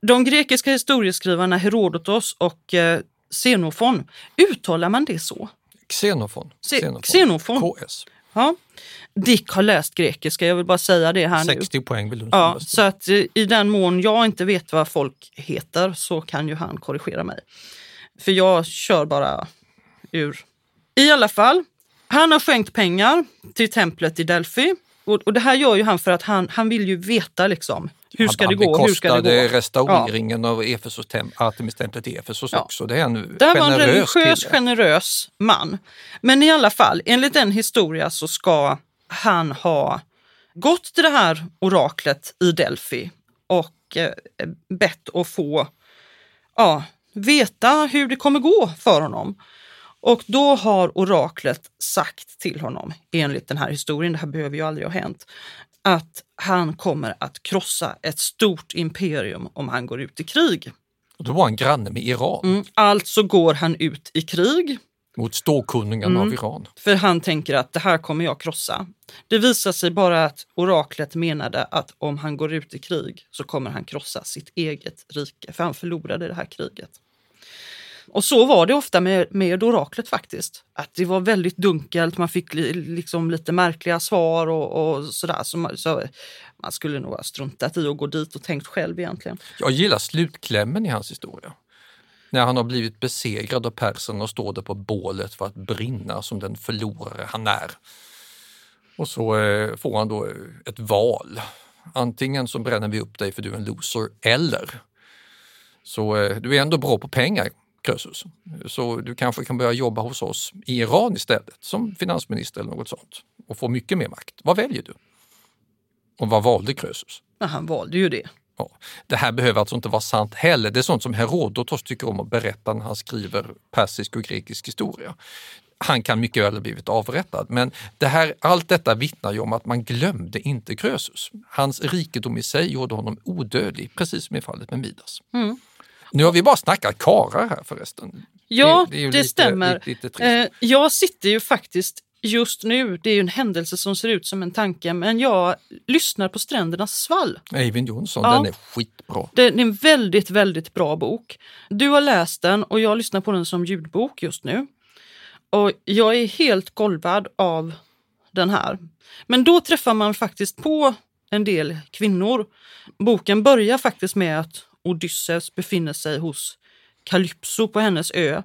De grekiska historieskrivarna Herodotos och eh, Xenofon, uttalar man det så? Xenofon. Xenofon. Xenofon. KS. Ja. Dick har läst grekiska, jag vill bara säga det här 60 nu. poäng vill du Ja, så att eh, i den mån jag inte vet vad folk heter så kan ju han korrigera mig. För jag kör bara ur. I alla fall, han har skänkt pengar till templet i Delphi. Och, och det här gör ju han för att han, han vill ju veta liksom hur ska, det gå? Hur ska det gå? restaureringen ja. av Efesos tem Artemistemplet i Efesos ja. också. Det är en det var en religiös, kille. generös man. Men i alla fall, enligt den historia så ska han ha gått till det här oraklet i Delphi och eh, bett att få ja, veta hur det kommer gå för honom. Och då har oraklet sagt till honom, enligt den här historien, det här behöver ju aldrig ha hänt, att han kommer att krossa ett stort imperium om han går ut i krig. Och då var han granne med Iran. Mm, alltså går han ut i krig. Mot ståkunningen mm, av Iran. För han tänker att det här kommer jag krossa. Det visar sig bara att oraklet menade att om han går ut i krig så kommer han krossa sitt eget rike, för han förlorade det här kriget. Och så var det ofta med, med oraklet faktiskt. Att det var väldigt dunkelt, man fick li, liksom lite märkliga svar och, och sådär. Så man, så man skulle nog ha struntat i att gå dit och tänkt själv egentligen. Jag gillar slutklämmen i hans historia. när han har blivit besegrad av persen och står där på bålet för att brinna som den förlorare han är. Och så eh, får han då eh, ett val. Antingen så bränner vi upp dig för du är en loser eller så eh, du är ändå bra på pengar Krösus. Så du kanske kan börja jobba hos oss i Iran istället som finansminister eller något sånt och få mycket mer makt. Vad väljer du? Och vad valde Krösus? Ja, han valde ju det. Ja, det här behöver alltså inte vara sant heller. Det är sånt som Herodotos tycker om att berätta när han skriver persisk och grekisk historia. Han kan mycket väl ha blivit avrättad, men det här, allt detta vittnar ju om att man glömde inte Krösus. Hans rikedom i sig gjorde honom odödlig, precis som i fallet med Midas. Mm. Nu har vi bara snackat karar här förresten. Ja, det, det, ju lite- stämmer. Lite, lite eh, jag sitter ju faktiskt just nu, det är ju en händelse som ser ut som en tanke, men jag lyssnar på Strändernas svall. Eivind Johnson, Ja. den är skitbra. Det är en väldigt, väldigt bra bok. Du har läst den och jag lyssnar på den som ljudbok just nu. Och jag är helt golvad av den här. Men då träffar man faktiskt på en del kvinnor. Boken börjar faktiskt med att Odysseus befinner sig hos Calypso på hennes ö.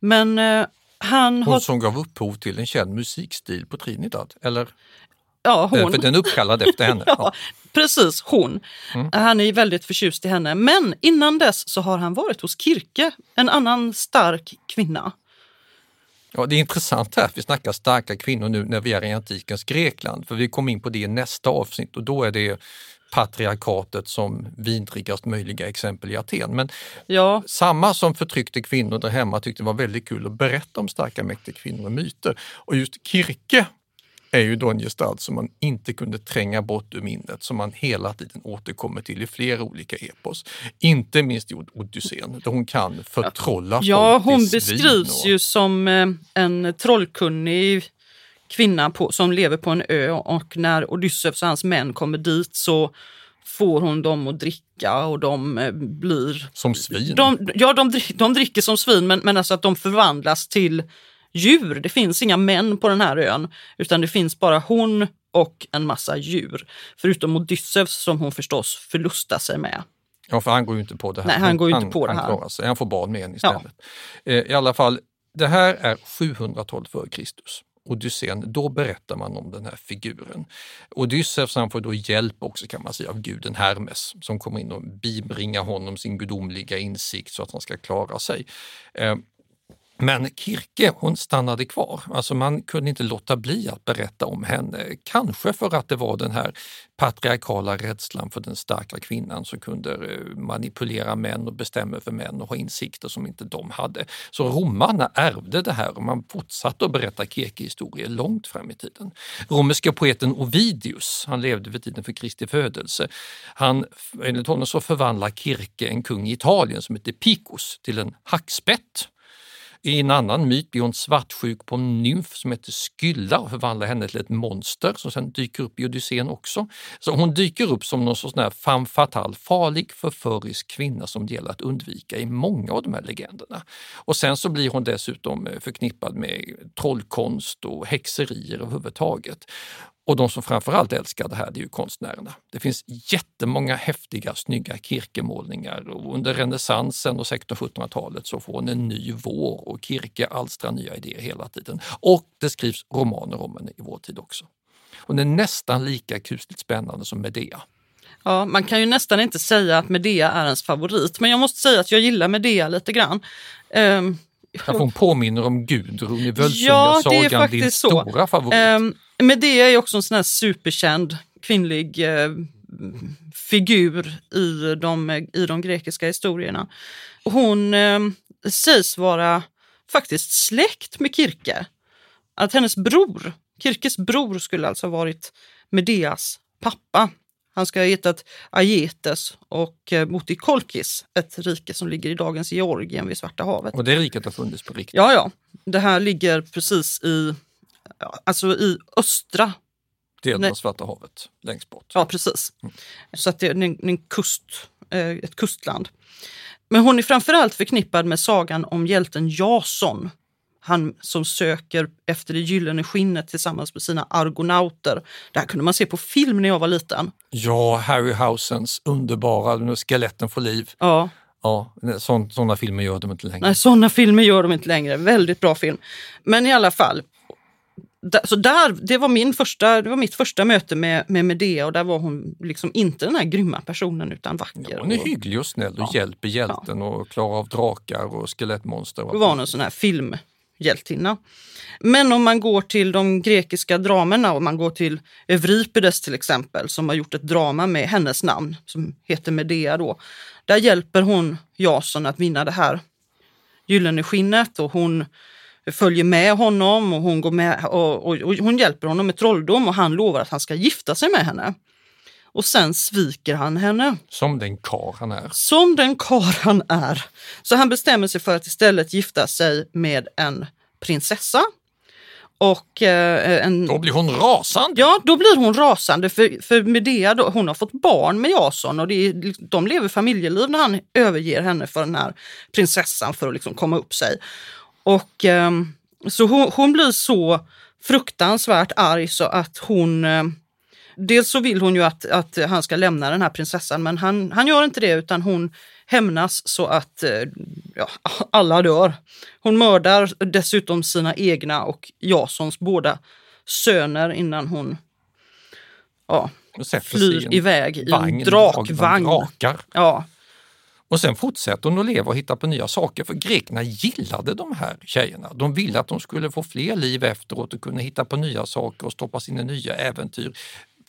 Men eh, han Hon har... som gav upphov till en känd musikstil på Trinidad, eller? Ja, Eh, hon. För den är uppkallad efter henne. [LAUGHS] Ja, Ja. precis, hon. Mm. Han är väldigt förtjust i henne. Men innan dess så har han varit hos Kirke, en annan stark kvinna. Ja, det är intressant här, vi snackar starka kvinnor nu när vi är i antikens Grekland, för vi kommer in på det i nästa avsnitt och då är det patriarkatet som vidrigast möjliga exempel i Aten. Men Ja, samma som förtryckte kvinnor där hemma tyckte det var väldigt kul att berätta om starka mäktiga kvinnor och myter. Och just Kirke är ju då en gestalt som man inte kunde tränga bort ur minnet, som man hela tiden återkommer till i flera olika epos. Inte minst i Odysseen, där hon kan förtrolla ja hon beskrivs och- ju som eh, en trollkunnig kvinna på, som lever på en ö och när Odysseus och hans män kommer dit så får hon dem att dricka och de eh, blir... Som svin. De, ja, de, de dricker som svin men, men alltså att de förvandlas till djur. Det finns inga män på den här ön utan det finns bara hon och en massa djur. Förutom Odysseus som hon förstås förlustar sig med. Ja, för han går ju inte på det här. Nej, han går ju inte på det han här. Klarar sig. Han får barn med henne istället. Eh, I alla fall, det här är 712 f.Kr. Odysseen, då berättar man om den här figuren. Odysseus han får då hjälp också kan man säga av guden Hermes som kommer in och bibringar honom sin gudomliga insikt så att han ska klara sig. Eh, men Kirke, hon stannade kvar. Alltså man kunde inte låta bli att berätta om henne. Kanske för att det var den här patriarkala rädslan för den starka kvinnan som kunde eh, manipulera män och bestämma över män och ha insikter som inte de hade. Så romarna ärvde det här och man fortsatte att berätta Kirke-historier långt fram i tiden. Romerska poeten Ovidius, han levde vid tiden för Kristi födelse, han, enligt honom så förvandlar Kirke en kung i Italien som heter Picus till en hackspett. I en annan myt blir hon svartsjuk på en nymf som heter Skylla och förvandlar henne till ett monster som sen dyker upp i Odysseen också. Så hon dyker upp som någon sorts sån här femme fatale, farlig förförisk kvinna som det gäller att undvika i många av de här legenderna. Och sen så blir hon dessutom eh, förknippad med trollkonst och häxerier överhuvudtaget. Och de som framförallt älskar det här det är ju konstnärerna. Det finns jättemånga häftiga, snygga Kirkemålningar och under renässansen och 1600-1700-talet så får hon en ny vår och Kirke alstrar nya idéer hela tiden. Och det skrivs romaner om henne i vår tid också. Hon är nästan lika kusligt spännande som Medea. Ja, man kan ju nästan inte säga att Medea är ens favorit, men jag måste säga att jag gillar Medea lite grann. Därför hon påminner om Gudrun i Ja, Völsungasagan, din faktiskt så. stora favorit. Um, Medea är också en sån här superkänd kvinnlig eh, figur i de, i de grekiska historierna. Hon eh, sägs vara faktiskt släkt med Kirke. Att hennes bror, Kirkes bror, skulle alltså ha varit Medeas pappa. Han ska ha hetat Aietes och eh, bott i Kolkis, ett rike som ligger i dagens Georgien vid Svarta havet. Och det riket har funnits på riktigt. Ja, ja. Det här ligger precis i, alltså i östra, Delen av Svarta havet, längst bort. ja precis. Så att det är en, en kust, eh, ett kustland. Men hon är framförallt förknippad med sagan om hjälten Jason. Han som söker efter det gyllene skinnet tillsammans med sina argonauter. Det här kunde man se på film när jag var liten. Ja, Harryhausens underbara, skeletten får liv. Ja, Ja, sådana filmer gör de inte längre. Nej, sådana filmer gör de inte längre. Väldigt bra film. Men i alla fall, så där, det, var min första, det var mitt första möte med, med Medea och där var hon liksom inte den här grymma personen utan vacker. Ja, hon är hygglig och snäll och ja. hjälper hjälten ja. och klarar av drakar och skelettmonster. Och det var en sån här filmhjältinna. Men om man går till de grekiska dramerna, om man går till Euripides till exempel, som har gjort ett drama med hennes namn, som heter Medea då. Där hjälper hon Jason att vinna det här gyllene skinnet och hon följer med honom och hon, går med, och, och, och, hon hjälper honom med trolldom och han lovar att han ska gifta sig med henne. Och sen sviker han henne. Som den kar han är. Som den kar han är. Så han bestämmer sig för att istället gifta sig med en prinsessa. Och, eh, en... Då blir hon rasande! Ja, då blir hon rasande. För, för Medea då, hon har fått barn med Jason och det är, de lever familjeliv när han överger henne för den här prinsessan för att liksom komma upp sig. Och eh, så hon, hon, blir så fruktansvärt arg så att hon eh, Dels så vill hon ju att, att han ska lämna den här prinsessan men han, han gör inte det utan hon hämnas så att eh, ja, [LAUGHS] alla dör. Hon mördar dessutom sina egna och Jasons båda söner innan hon ja, flyr iväg i en drakvagn. Ja. Och sen fortsätter hon att leva och hitta på nya saker för grekerna gillade de här tjejerna. De ville att de skulle få fler liv efteråt och kunna hitta på nya saker och stoppas in i nya äventyr.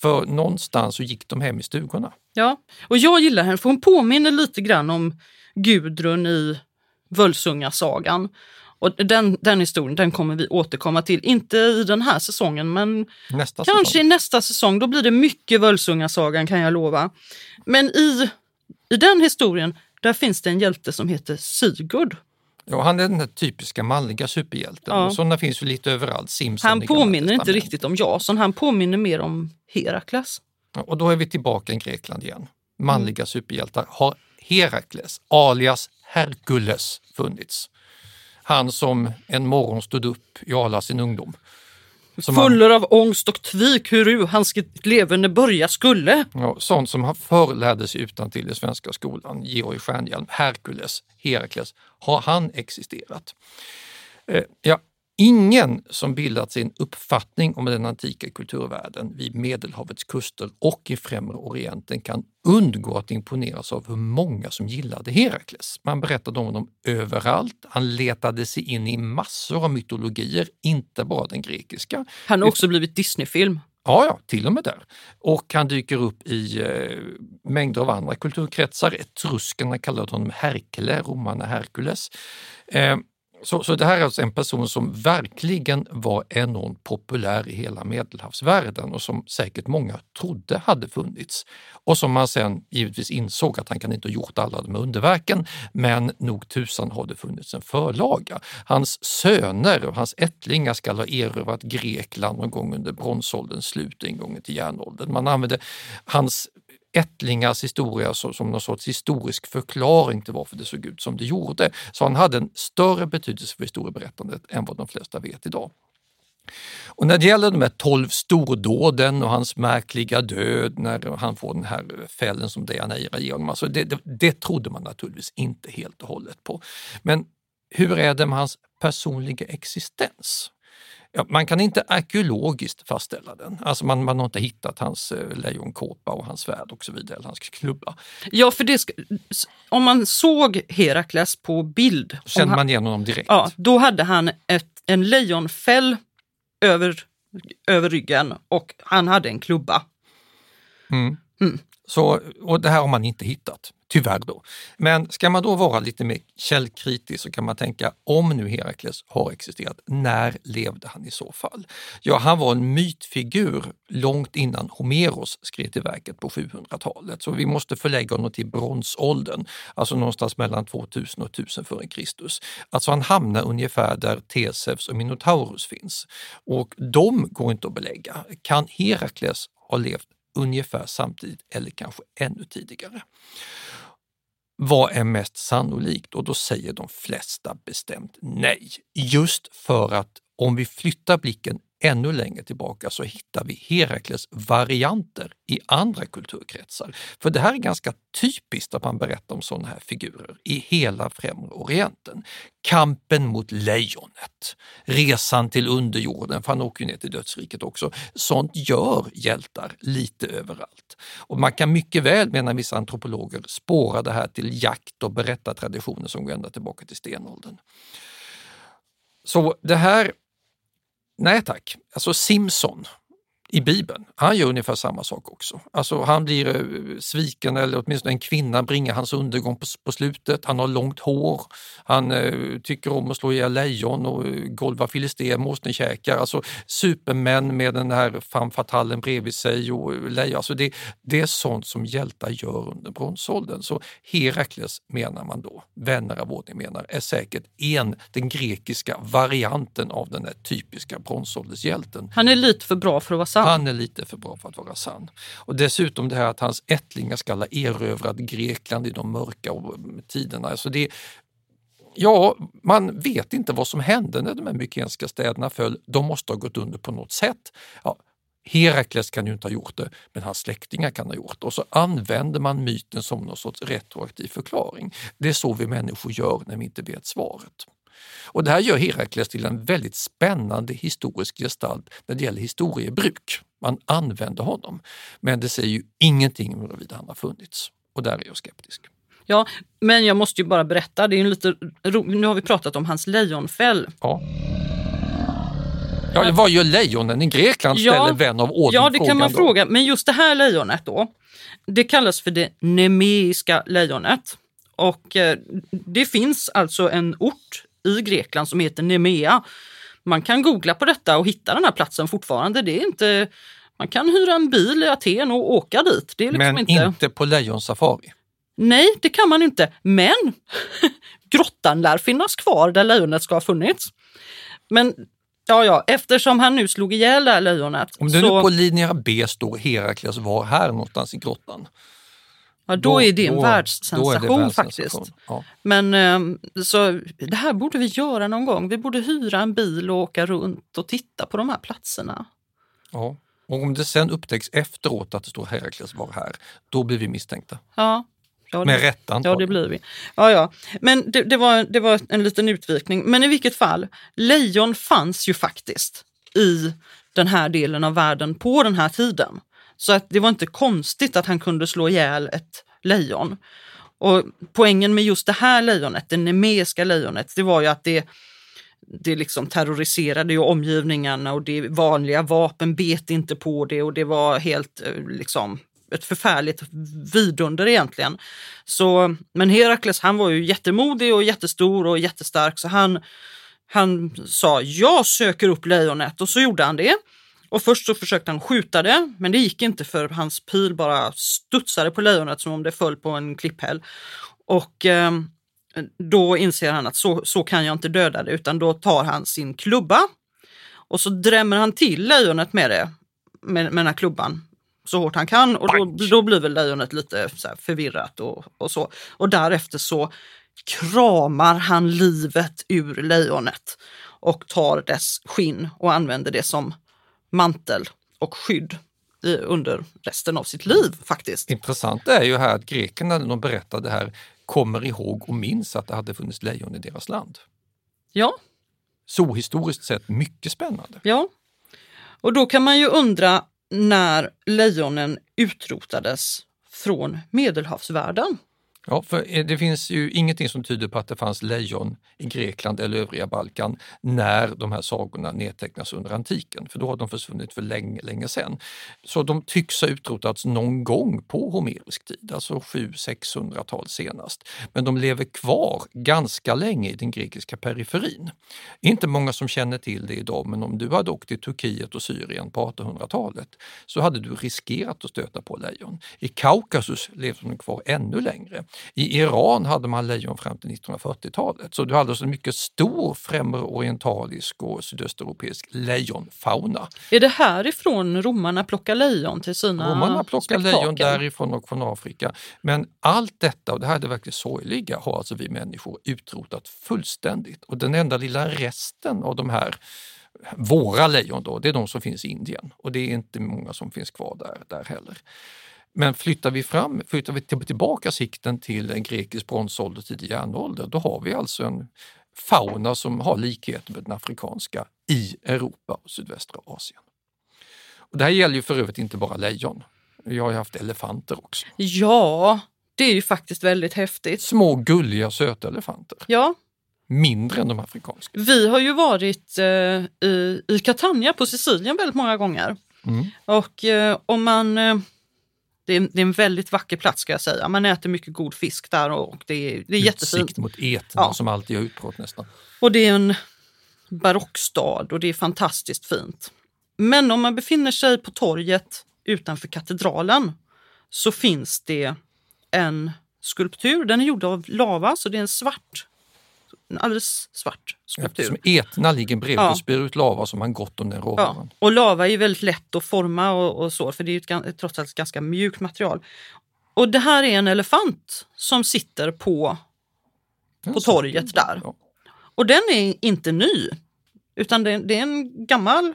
För någonstans så gick de hem i stugorna. Ja, och jag gillar henne för hon påminner lite grann om Gudrun i Völsungasagan. Och den, den historien den kommer vi återkomma till, inte i den här säsongen men nästa kanske säsong. i nästa säsong. Då blir det mycket Völsungasagan kan jag lova. Men i, i den historien där finns det en hjälte som heter Sigurd. Ja, han är den här typiska manliga superhjälten. Ja. Sådana finns ju lite överallt. Simpson han påminner inte riktigt om Jason, han påminner mer om Herakles. Ja, och då är vi tillbaka i Grekland igen. Manliga mm. superhjältar. Har Herakles, alias Herkules, funnits? Han som en morgon stod upp i alla sin ungdom Fuller av ångest och tvik hur hans leverne börja skulle. Ja, sånt som förr lärdes utan till i svenska skolan. Georg Stjernhielm, Herkules, Herakles. Har han existerat? Eh, ja, Ingen som bildat sig en uppfattning om den antika kulturvärlden vid Medelhavets kuster och i Främre Orienten kan undgå att imponeras av hur många som gillade Herakles. Man berättade om honom överallt. Han letade sig in i massor av mytologier, inte bara den grekiska. Han har också blivit Disneyfilm. Ja, ja, till och med där. Och han dyker upp i eh, mängder av andra kulturkretsar. Etruskerna kallade honom Herkele, romarna Herkules. Eh, så, så det här är alltså en person som verkligen var enormt populär i hela medelhavsvärlden och som säkert många trodde hade funnits. Och som man sen givetvis insåg att han kan inte ha gjort alla de underverken, men nog tusan har det funnits en förlaga. Hans söner och hans ättlingar ska ha erövrat Grekland någon gång under bronsålderns slut, ingången till järnåldern. Man använde hans ättlingars historia som, som någon sorts historisk förklaring till varför det såg ut som det gjorde. Så han hade en större betydelse för historieberättandet än vad de flesta vet idag. Och när det gäller de här tolv stordåden och hans märkliga död när han får den här fällen som Deianeira ger honom, alltså det, det, det trodde man naturligtvis inte helt och hållet på. Men hur är det med hans personliga existens? Ja, man kan inte arkeologiskt fastställa den. Alltså man, man har inte hittat hans eh, lejonkåpa och hans svärd och så vidare, hans klubba. Ja, för det om man såg Herakles på bild. Känner man igen honom direkt? Ja, då hade han ett, en lejonfäll över, över ryggen och han hade en klubba. Mm. Mm. Så, och det här har man inte hittat. Tyvärr då. Men ska man då vara lite mer källkritisk så kan man tänka, om nu Herakles har existerat, när levde han i så fall? Ja, han var en mytfigur långt innan Homeros skrev till verket på 700-talet. Så vi måste förlägga honom till bronsåldern, alltså någonstans mellan 2000 och 1000 f.Kr. Alltså han hamnar ungefär där Tesevs och Minotaurus finns. Och de går inte att belägga. Kan Herakles ha levt ungefär samtidigt eller kanske ännu tidigare. Vad är mest sannolikt? Och då säger de flesta bestämt nej. Just för att om vi flyttar blicken ännu längre tillbaka så hittar vi Herakles varianter i andra kulturkretsar. För det här är ganska typiskt att man berättar om sådana här figurer i hela Främre Orienten. Kampen mot lejonet, resan till underjorden, för han åker ner till dödsriket också. Sånt gör hjältar lite överallt. Och man kan mycket väl, menar vissa antropologer, spåra det här till jakt och berättartraditioner som går ända tillbaka till stenåldern. Så det här, nej tack, alltså Simson i Bibeln, han gör ungefär samma sak också. Alltså han blir eh, sviken eller åtminstone en kvinna bringar hans undergång på, på slutet. Han har långt hår, han eh, tycker om att slå ihjäl lejon och eh, golva filister, åsnekäkar. Alltså supermän med den här femme fatalen bredvid sig och eh, lejon. Alltså det, det är sånt som hjältar gör under bronsåldern. Så Herakles menar man då, vänner av ordning menar, är säkert en, den grekiska varianten av den här typiska bronsåldershjälten. Han är lite för bra för att vara sann. Han är lite för bra för att vara sann. Och dessutom det här att hans ättlingar ska ha erövrat Grekland i de mörka tiderna. Alltså det, ja, man vet inte vad som hände när de här mykenska städerna föll. De måste ha gått under på något sätt. Ja, Herakles kan ju inte ha gjort det, men hans släktingar kan ha gjort det. Och så använder man myten som någon sorts retroaktiv förklaring. Det är så vi människor gör när vi inte vet svaret. Och det här gör Herakles till en väldigt spännande historisk gestalt när det gäller historiebruk. Man använder honom, men det säger ju ingenting om huruvida han har funnits. Och där är jag skeptisk. Ja, men jag måste ju bara berätta, det är en lite ro... nu har vi pratat om hans lejonfäll. Ja. Ja, vad gör lejonen i Grekland? Ja, ställer vän av ordning Ja, det kan man då. fråga. Men just det här lejonet då, det kallas för det nemeiska lejonet. Och eh, det finns alltså en ort i Grekland som heter Nemea. Man kan googla på detta och hitta den här platsen fortfarande. Det är inte, man kan hyra en bil i Aten och åka dit. Det är liksom Men inte... inte på lejonsafari. Nej, det kan man inte. Men [LAUGHS] grottan lär finnas kvar där lejonet ska ha funnits. Men ja, ja, eftersom han nu slog ihjäl det här lejonet. Om det så... nu på linje B står Herakles var här någonstans i grottan. Ja, då, Då- är det en då- världssensation då det faktiskt. ja. Men ehm, så det här borde vi göra någon gång. Vi borde hyra en bil och åka runt och titta på de här platserna. Ja. Och om det sen upptäcks efteråt att det står Herakles var här, då blir vi misstänkta. Ja, ja, Med rätta Ja, antagligen. det blir vi. Ja, ja. Men det, det, var, det var en liten utvikning. Men i vilket fall, lejon fanns ju faktiskt i den här delen av världen på den här tiden. Så att det var inte konstigt att han kunde slå ihjäl ett lejon. Och poängen med just det här lejonet, det nemeiska lejonet, det var ju att det, det liksom terroriserade ju omgivningarna och det vanliga vapen bet inte på det och det var helt eh, liksom ett förfärligt vidunder egentligen. Så, men Herakles han var ju jättemodig och jättestor och jättestark så han, han sa jag söker upp lejonet och så gjorde han det. Och först så försökte han skjuta det, men det gick inte för hans pil bara studsade på lejonet som om det föll på en klipphäll. Och eh, då inser han att så, så kan jag inte döda det, utan då tar han sin klubba och så drämmer han till lejonet med det, med, med den här klubban så hårt han kan och då, då blir väl lejonet lite förvirrat och, och så. Och därefter så kramar han livet ur lejonet och tar dess skinn och använder det som mantel och skydd i, under resten av sitt liv faktiskt. Intressant är ju här att grekerna när de berättar det här kommer ihåg och minns att det hade funnits lejon i deras land. Ja, Så historiskt sett mycket spännande. ja. Och då kan man ju undra när lejonen utrotades från medelhavsvärlden. Ja, för eh, det finns ju ingenting som tyder på att det fanns lejon i Grekland eller övriga Balkan när de här sagorna nedtecknas under antiken, för då har de försvunnit för länge, länge sedan. Så de tycks ha utrotats någon gång på homerisk tid, alltså 700-600-tal senast. Men de lever kvar ganska länge i den grekiska periferin. Inte många som känner till det idag, men om du hade åkt till Turkiet och Syrien på 1800-talet så hade du riskerat att stöta på lejon. I Kaukasus levde de kvar ännu längre. I Iran hade man lejon fram till 1940-talet, så du hade alltså en mycket stor främre orientalisk och sydösteuropeisk lejonfauna. Är det härifrån romarna plockar lejon till sina Romarna plockar lejon därifrån och från Afrika. Men allt detta, och det här är det verkligen sorgliga, har alltså vi människor utrotat fullständigt. Och den enda lilla resten av de här våra lejon då, det är de som finns i Indien och det är inte många som finns kvar där, där heller. Men flyttar vi, fram, flyttar vi tillbaka sikten till en grekisk bronsålder, tidig järnålder, då har vi alltså en fauna som har likheter med den afrikanska i Europa och sydvästra Asien. Och det här gäller ju för övrigt inte bara lejon. Vi har ju haft elefanter också. Ja, det är ju faktiskt väldigt häftigt. Små gulliga söta elefanter. Ja, Mindre än de afrikanska. vi har ju varit eh, i, i Catania på Sicilien väldigt många gånger. Mm. Och eh, om man... Eh, det, är, det är en väldigt vacker plats ska jag säga. Man äter mycket god fisk där och, det är, det är jättefint. Utsikt mot Etna Ja. som alltid har utbrott nästan. Och det är en barockstad och det är fantastiskt fint. Men om man befinner sig på torget utanför katedralen så finns det en skulptur. Den är gjord av lava, så det är en svart, en alldeles svart skulptur. Eftersom Etna ligger bredvid Ja. och spyr ut lava så har man gott om den Ja. råvaran. Och lava är väldigt lätt att forma och, och så, för det är ju ett, trots allt ett ganska mjukt material. Och det här är en elefant som sitter på, på torget där. Ja. Och den är inte ny, utan det, det är en gammal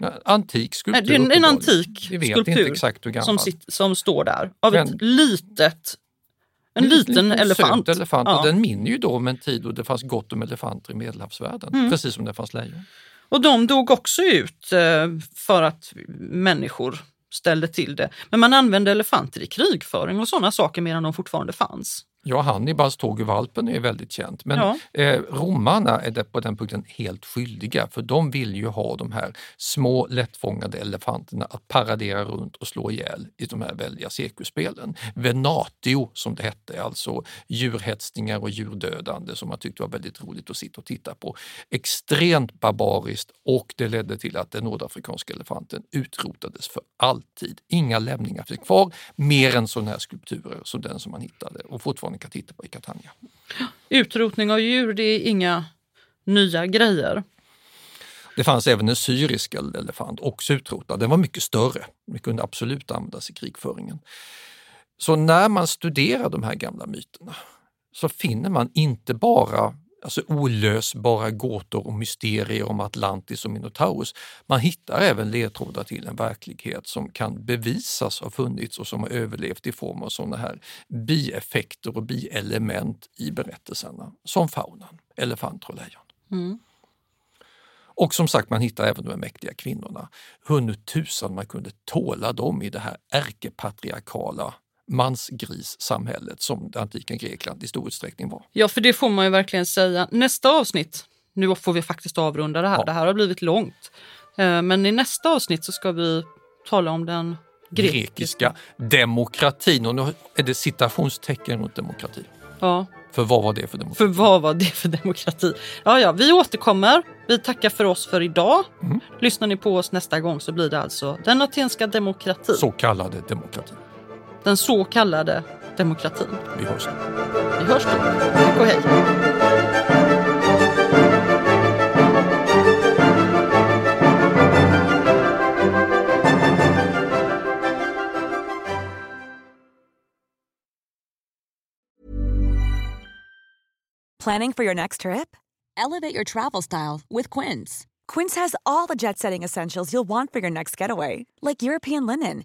Ja, Antik skulptur. Nej, det är en, antik skulptur som, sitt, som står där av Men- ett litet, en liten elefant. Elefant. Ja. Och den minner ju då om en tid då det fanns gott om elefanter i medelhavsvärlden. Mm. Precis som det fanns lejon. Och de dog också ut eh, för att människor ställde till det. Men man använde elefanter i krigföring och sådana saker medan de fortfarande fanns. Ja, Hannibals tåg i valpen är väldigt känt. Men Ja. eh, romarna är på den punkten helt skyldiga för de vill ju ha de här små lättfångade elefanterna att paradera runt och slå ihjäl i de här väldiga cirkusspelen. Venatio som det hette, alltså djurhetsningar och djurdödande som man tyckte var väldigt roligt att sitta och titta på. Extremt barbariskt och det ledde till att den nordafrikanska elefanten utrotades för alltid. Inga lämningar finns kvar mer än sådana här skulpturer som den som man hittade och fortfarande kan titta på i Catania. Utrotning av djur, det är inga nya grejer. Det fanns även en syrisk elefant, också utrotad. Den var mycket större. Den kunde absolut användas i krigföringen. Så när man studerar de här gamla myterna så finner man inte bara alltså olösbara gåtor och mysterier om Atlantis och Minotaurus. Man hittar även ledtrådar till en verklighet som kan bevisas ha funnits och som har överlevt i form av sådana här bieffekter och bielement i berättelserna, som faunan, elefanter och lejon. Mm. Och som sagt, man hittar även de mäktiga kvinnorna. Hur nu tusan man kunde tåla dem i det här ärkepatriarkala mansgrissamhället som det antika Grekland i stor utsträckning var. Ja, för det får man ju verkligen säga. Nästa avsnitt, nu får vi faktiskt avrunda det här, Ja. det här har blivit långt. Eh, Men i nästa avsnitt så ska vi tala om den grekiska. Grekiska demokratin, och nu är det citationstecken runt demokrati. Ja, För vad var det för demokrati? för vad var det för demokrati? Ja, ja, vi återkommer. Vi tackar för oss för idag. Mm. Lyssnar ni på oss nästa gång så blir det alltså den atenska demokratin. Så kallade demokrati. Den så kallade demokratin. Vi hörs. Vi hörs då. Tack och hej. Planning for your next trip? Elevate your travel style with Quince. Quince has all the jet setting essentials you'll want for your next getaway, like European linen,